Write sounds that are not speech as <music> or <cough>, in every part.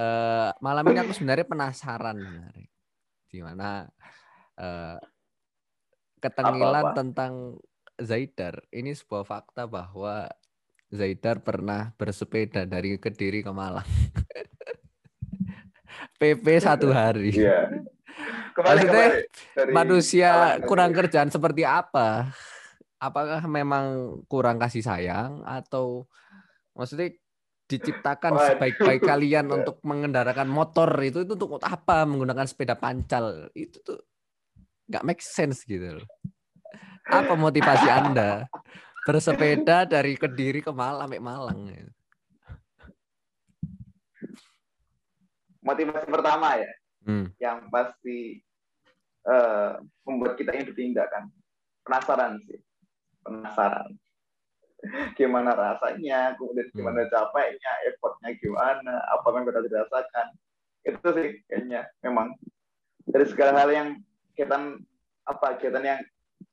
uh, malam ini aku sebenarnya penasaran gimana uh, ketengilan apa -apa? tentang Zaidar. Ini sebuah fakta bahwa Zaidar pernah bersepeda dari Kediri ke Malang. <laughs> PP satu hari. Iya. Kembali, Maksudnya Dari manusia kurang kerjaan seperti apa? Apakah memang kurang kasih sayang atau maksudnya diciptakan sebaik-baik kalian <laughs> untuk mengendarakan motor itu itu untuk apa? Menggunakan sepeda pancal. Itu tuh nggak make sense gitu loh. Apa motivasi Anda? Bersepeda dari Kediri ke Malang, sampai Malang? Motivasi pertama ya, hmm. yang pasti uh, membuat kita ingin bertindak kan, penasaran sih, penasaran gimana rasanya, kemudian gimana hmm. capeknya, effortnya gimana, apa yang kita dirasakan. Itu sih kayaknya memang dari segala hal yang kita apa kegiatan yang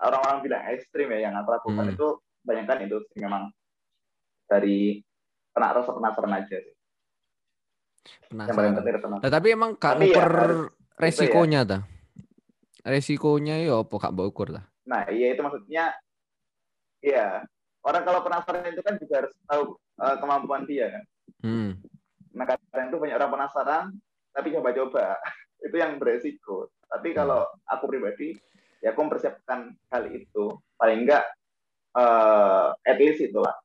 orang-orang bilang ekstrim ya yang aku lakukan hmm. itu banyak kan itu sih memang dari pernah rasa penasaran aja sih. Penasaran. Nah, tapi emang kak tapi ya, resikonya ya. ta? Resikonya ya apa kak ukur ta? Nah, iya itu maksudnya iya orang kalau penasaran itu kan juga harus tahu uh, kemampuan dia kan. Hmm. Nah kadang itu banyak orang penasaran tapi coba-coba <laughs> itu yang beresiko. Tapi hmm. kalau aku pribadi ya aku mempersiapkan hal itu paling enggak uh, at least itulah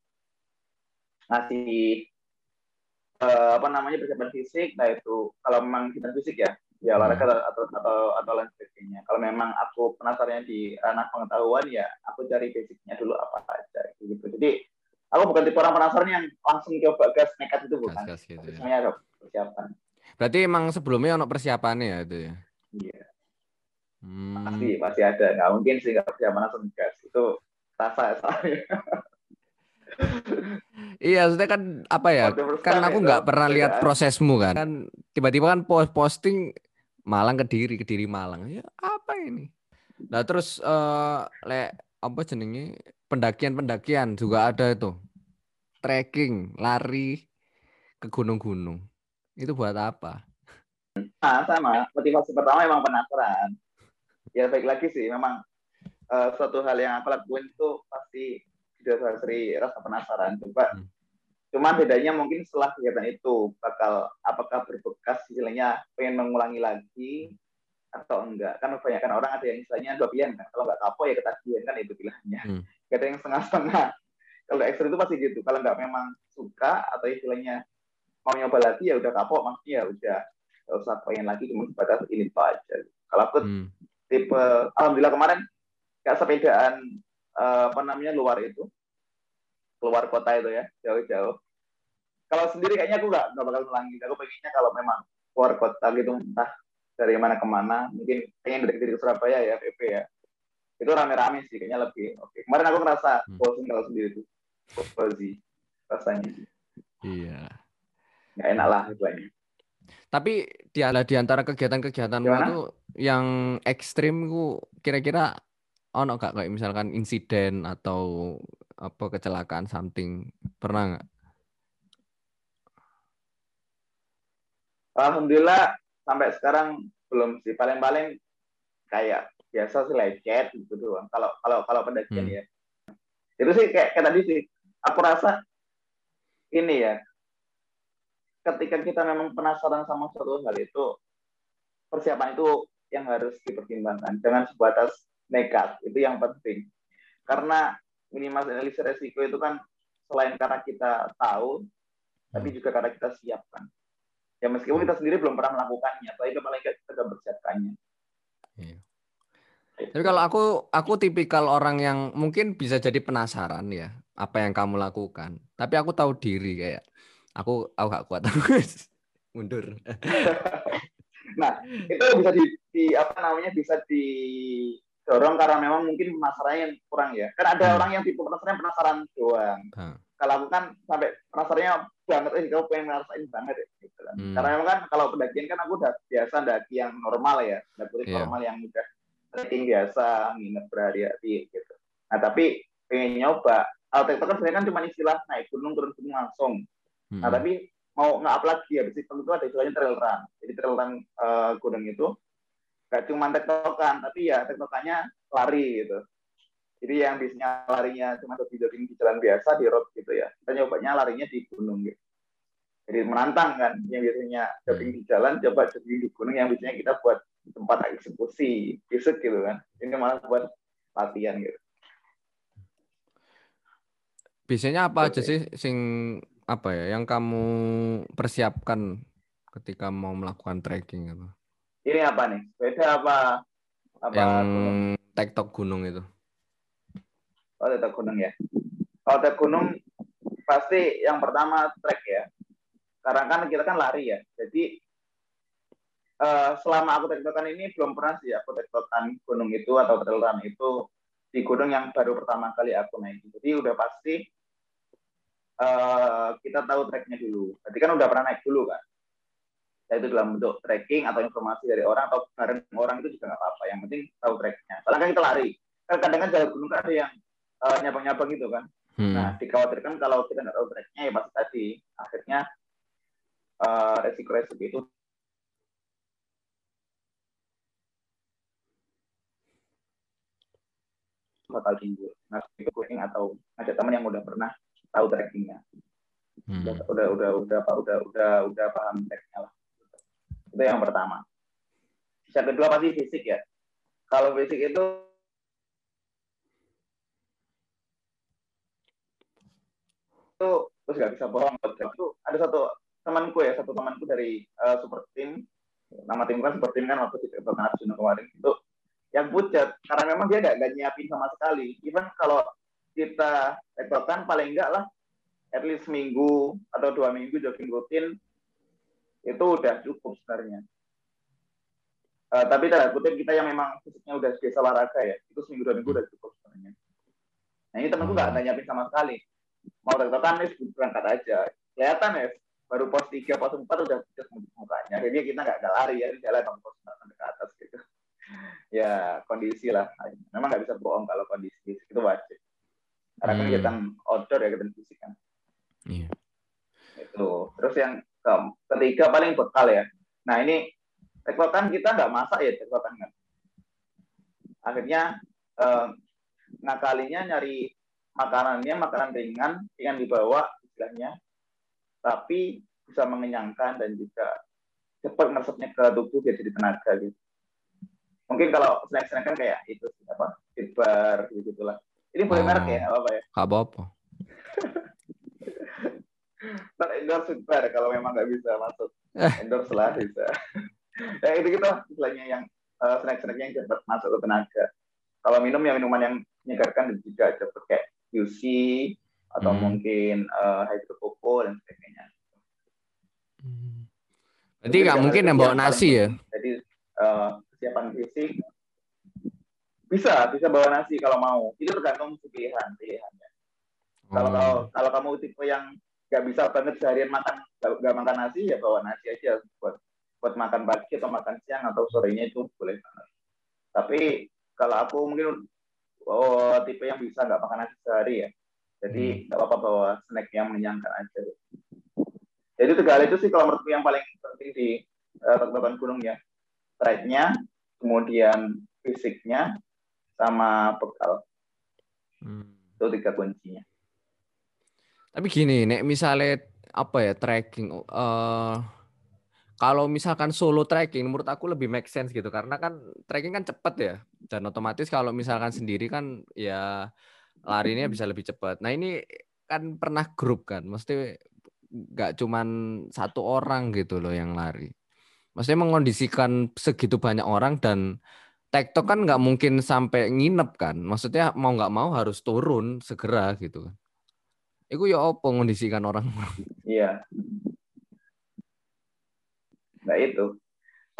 ngasih uh, apa namanya persiapan fisik nah itu kalau memang kita fisik ya ya olahraga hmm. atau atau atau lain sebagainya. Kalau memang aku penasarannya di ranah pengetahuan ya aku cari basicnya dulu apa aja aku bukan tipe orang penasaran yang langsung coba gas nekat itu bukan. Gas, gas gitu, ya. Semuanya ada persiapan. Berarti emang sebelumnya untuk persiapannya ya itu ya? Iya. Hmm. Pasti pasti ada. Nggak mungkin sih nggak persiapan langsung gas. Itu rasa soalnya. iya, maksudnya kan apa ya? Kan aku nggak pernah lihat prosesmu kan. Kan tiba-tiba kan post posting Malang ke Diri, ke Diri Malang. Ya apa ini? Nah terus uh, le apa jenenge pendakian-pendakian juga ada itu. Trekking, lari ke gunung-gunung. Itu buat apa? Nah, sama. Motivasi pertama memang penasaran. Ya baik lagi sih, memang uh, suatu hal yang aku lakuin itu pasti didasari rasa penasaran. Coba hmm. Cuman bedanya mungkin setelah kegiatan itu bakal apakah berbekas istilahnya pengen mengulangi lagi atau enggak. Kan kebanyakan orang ada yang istilahnya dua pilihan kan. Kalau enggak kapok ya ketagihan kan itu pilihannya. Hmm. Ada yang setengah-setengah. Kalau ekstrim itu pasti gitu. Kalau enggak memang suka atau istilahnya mau nyoba lagi ya udah kapok maksudnya ya udah enggak usah pengen lagi cuma sebatas ini aja. Kalau aku hmm. tipe alhamdulillah kemarin kayak sepedaan uh, apa namanya luar itu keluar kota itu ya jauh-jauh kalau sendiri kayaknya aku nggak nggak bakal ngulangi aku pengennya kalau memang keluar kota gitu entah dari mana ke mana mungkin pengen dari dari Surabaya ya PP ya itu rame-rame sih kayaknya lebih oke kemarin aku ngerasa hmm. bosan kalau sendiri tuh cozy rasanya iya. Nggak enak lah istilahnya tapi di, di antara kegiatan-kegiatan itu yang ekstrim ku kira-kira ono gak? Kayak misalkan insiden atau apa kecelakaan something. Pernah nggak? Alhamdulillah sampai sekarang belum sih. Paling-paling kayak biasa sih lecet gitu doang. Kalau kalau kalau pendakian hmm. ya. Itu sih kayak, kayak tadi sih aku rasa ini ya ketika kita memang penasaran sama suatu hal itu persiapan itu yang harus dipertimbangkan jangan sebatas nekat itu yang penting karena minimalisasi resiko itu kan selain karena kita tahu, tapi hmm. juga karena kita siapkan. Ya meskipun kita sendiri belum pernah melakukannya, tapi paling kita sudah bersiapkannya. Iya. Tapi kalau aku aku tipikal orang yang mungkin bisa jadi penasaran ya apa yang kamu lakukan. Tapi aku tahu diri kayak aku aku gak kuat <laughs> mundur. nah itu bisa di, di apa namanya bisa di dorong karena memang mungkin masalahnya yang kurang ya. Kan ada hmm. orang yang tipe penasaran penasaran doang. Hmm. Kalau aku kan sampai penasarannya banget, eh kamu pengen ngerasain banget ya. Gitu kan. Hmm. Karena memang kan kalau pendakian kan aku udah biasa daki yang normal ya, daki yeah. normal yang udah trekking biasa, nginep berhari-hari gitu. Nah tapi pengen nyoba, Altek kan sebenarnya kan cuma istilah naik gunung turun gunung langsung. Hmm. Nah tapi mau nge-up lagi ya itu tentu ada istilahnya trail run. Jadi trail run uh, gunung itu gak cuma tektokan, tapi ya tektokannya lari gitu. Jadi yang biasanya larinya cuma jogging di jalan biasa di road gitu ya. Kita nyobanya larinya di gunung gitu. Jadi menantang kan, yang biasanya jogging di jalan, coba jogging di gunung yang biasanya kita buat tempat eksekusi, fisik gitu kan. Ini malah buat latihan gitu. Biasanya apa aja sih sing apa ya yang kamu persiapkan ketika mau melakukan trekking gitu? Ini apa nih? Beda apa? apa yang tektok gunung itu? Oh, tektok gunung ya. Kalau tektok gunung pasti yang pertama trek ya. Karena kan kita kan lari ya. Jadi uh, selama aku tektokan ini belum pernah sih aku tektokan gunung itu atau trail run itu di gunung yang baru pertama kali aku naik. Jadi udah pasti uh, kita tahu tracknya dulu. Berarti kan udah pernah naik dulu kan. Ya itu dalam bentuk tracking atau informasi dari orang atau bareng orang itu juga nggak apa-apa. Yang penting tahu tracknya. Soalnya kan kita lari. Kan kadang kan jalan gunung kan ada yang uh, nyabang-nyabang gitu kan. Hmm. Nah, dikhawatirkan kalau kita nggak tahu tracknya ya pasti tadi akhirnya uh, resiko-resiko itu bakal timbul. Nah, itu atau ada teman yang udah pernah tahu trackingnya. Hmm. udah, udah udah udah udah udah udah udah paham tracknya lah. Itu yang pertama. Yang kedua pasti fisik ya. Kalau fisik itu itu terus nggak bisa bohong. Itu ada satu temanku ya satu temanku dari uh, super team. Nama tim kan super team kan waktu di Pertandingan Arjuna kemarin. Itu yang pucat karena memang dia gak, gak nyiapin sama sekali. Even kalau kita tektokan paling enggak lah at least minggu atau dua minggu jogging rutin itu udah cukup sebenarnya. Uh, tapi tanda kutip kita yang memang fisiknya udah biasa olahraga ya, itu seminggu dua minggu udah cukup sebenarnya. Nah ini temanku nggak nyiapin sama sekali. Mau tektokan nih berangkat aja. Kelihatan ya, baru pos tiga, pos empat udah pucat mukanya. Jadi kita nggak lari ya, jalan pos sampai ke atas gitu. <laughs> ya kondisi lah. Memang nggak bisa bohong kalau kondisi itu wajib. Karena hmm. kegiatan outdoor ya kegiatan fisik kan. Iya. Itu. Terus yang ke ketiga paling bekal ya. Nah ini tektokan kita nggak masak ya tektokan kan. Akhirnya eh, ngakalinya nyari makanannya makanan ringan, ringan dibawa istilahnya, tapi bisa mengenyangkan dan juga cepat meresapnya ke tubuh biar jadi tenaga gitu. Mungkin kalau snack-snack kan kayak itu apa, bar gitu lah. Ini boleh oh. merek ya, apa ya? Gak apa-apa. <laughs> Ntar endorse bar kalau memang nggak bisa masuk. Eh. Endorse lah bisa. <laughs> ya itu gitu istilahnya yang uh, snack-snacknya yang cepat masuk ke tenaga. Kalau minum ya minuman yang menyegarkan dan juga cepat kayak UC atau hmm. mungkin uh, hydrokoko dan sebagainya. Hmm. Berarti nggak mungkin yang bawa nasi ya? Jadi uh, kesiapan fisik bisa, bisa bawa nasi kalau mau. Itu tergantung pilihan, pilihannya. Kalau kalau hmm. kalau kamu tipe yang nggak bisa banget seharian makan nggak makan nasi ya bawa nasi aja buat buat makan pagi atau makan siang atau sorenya itu boleh banget. Tapi kalau aku mungkin oh, tipe yang bisa nggak makan nasi sehari ya. Jadi hmm. nggak apa-apa bawa snack yang menyenangkan aja. Jadi hal itu sih kalau menurutku yang paling penting di uh, gunung ya. Tracknya, kemudian fisiknya, sama bekal. Hmm. Itu tiga kuncinya. Tapi gini, nek misalnya apa ya tracking, uh, kalau misalkan solo tracking, menurut aku lebih make sense gitu karena kan tracking kan cepet ya dan otomatis kalau misalkan sendiri kan ya larinya bisa lebih cepat. Nah ini kan pernah grup kan, mesti nggak cuman satu orang gitu loh yang lari. Maksudnya mengondisikan segitu banyak orang dan TikTok kan nggak mungkin sampai nginep kan. Maksudnya mau nggak mau harus turun segera gitu kan. Itu ya apa mengondisikan orang? Iya. Nah itu.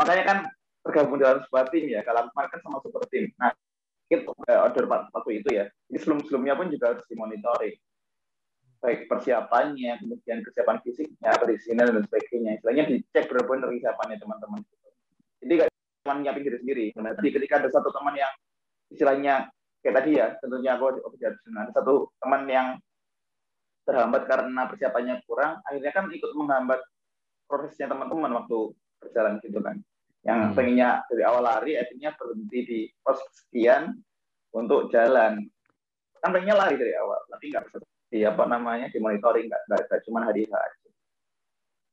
Makanya kan tergabung dalam sebuah tim ya. Kalau kemarin kan sama super tim. Nah, itu uh, order waktu itu ya. Jadi sebelum-sebelumnya pun juga harus dimonitoring. Baik persiapannya, kemudian kesiapan fisiknya, perizinan dan sebagainya. Istilahnya dicek benar-benar teman-teman. Jadi cuma nyiapin diri sendiri. Jadi ketika ada satu teman yang istilahnya kayak tadi ya, tentunya aku ada satu teman yang terhambat karena persiapannya kurang, akhirnya kan ikut menghambat prosesnya teman-teman waktu berjalan gitu kan. Yang hmm. pengennya dari awal lari, akhirnya berhenti di pos sekian untuk jalan. Kan pengennya lari dari awal, tapi nggak bisa di apa namanya di monitoring nggak nggak cuma hari aja.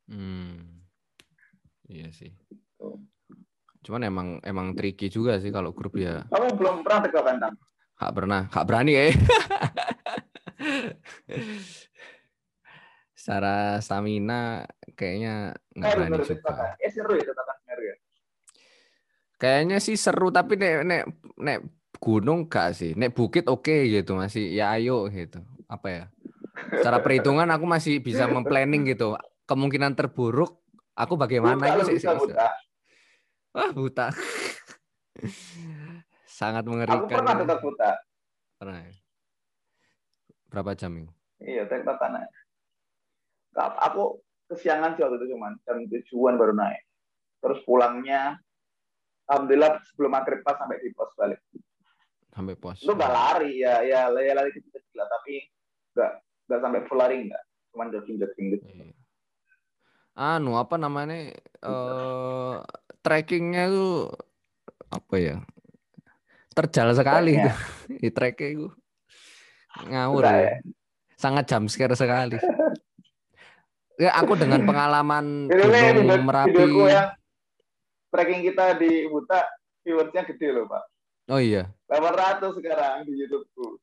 Hmm. Iya sih. Gitu. Cuman emang emang tricky juga sih kalau grup ya. Kamu belum pernah tegak bantang? Gak pernah, gak berani ya. <laughs> Secara stamina kayaknya nggak berani juga. Eh seru ya tatakan semeru ya. Kayaknya sih seru tapi nek nek nek gunung gak sih. Nek bukit oke okay, gitu masih ya ayo gitu. Apa ya? Secara perhitungan aku masih bisa memplanning gitu. Kemungkinan terburuk aku bagaimana itu sih. Wah, buta. Sangat mengerikan. Aku pernah tetap buta. Pernah. Ya? Berapa jam itu? Iya, tektok tanah. Aku kesiangan sih waktu itu cuman jam tujuan baru naik. Terus pulangnya, alhamdulillah sebelum maghrib pas sampai di pos balik. Sampai pos. Itu nggak lari ya, ya, ya lari kecil-kecil lah, tapi nggak nggak sampai full lari nggak, cuman jogging-jogging gitu. Iya. Anu apa namanya? Eh uh, trackingnya tuh apa ya? Terjal sekali itu. <laughs> Di treknya itu ngawur ya. Sangat jam scare sekali. Ya aku dengan <laughs> pengalaman Gunung Merapi. yang tracking kita di Huta viewersnya gede loh pak. Oh iya. 800 sekarang di YouTubeku.